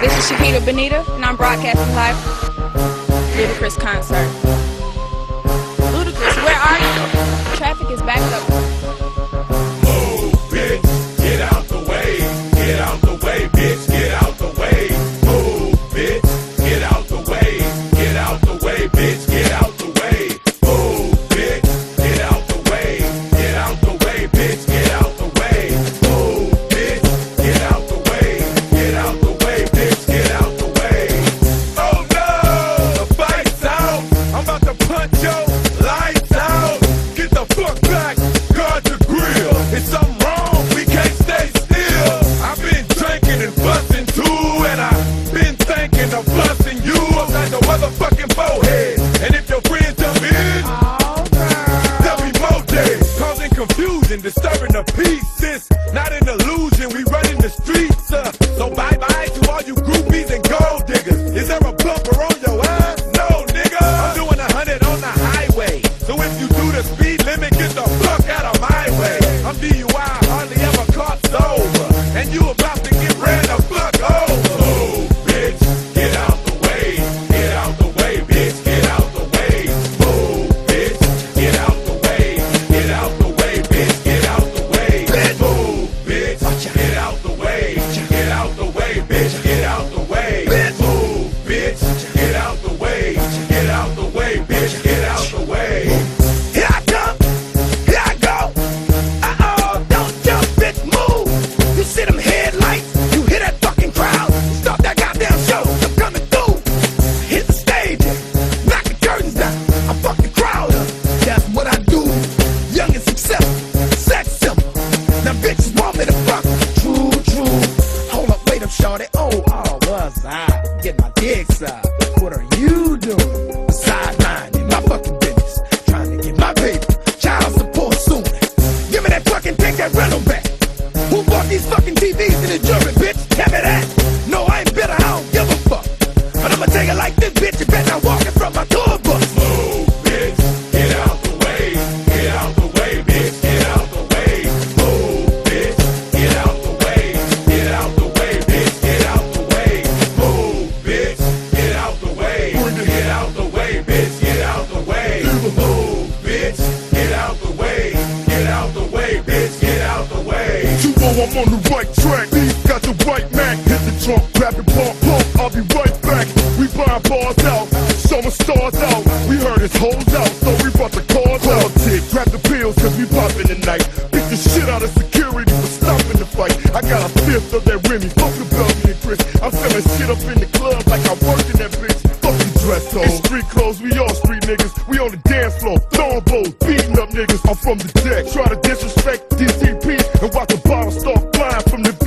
This is Shaquita Benita, and I'm broadcasting live Ludacris concert. Ludacris, where are you? Traffic is backed up. Move, bitch. Get out the way. Get out the way, bitch. not an illusion. We running the streets. Uh, so bye bye to all you groupies and get my dick sucked. What are you doing? Besides bitch, get out the way. Get out the way, bitch, get out the way. You know I'm on the right track. These got the right Mac. Hit the trunk, grab the ball, pump. I'll be right back. We buying bars out, summer stars out. We heard it's hoes out, so we brought the cars out. Tick, grab the pills, cause we poppin' tonight. Beat the shit out of security for stopping the fight. I got a fifth of that Remy, fuck the and Chris. I'm selling shit up in the club like I work in that bitch dress code. Street clothes, we all street niggas. We on the dance floor, throwing bowls, beating up niggas. I'm from the deck. Try to disrespect DTP and watch the bottle start flying from the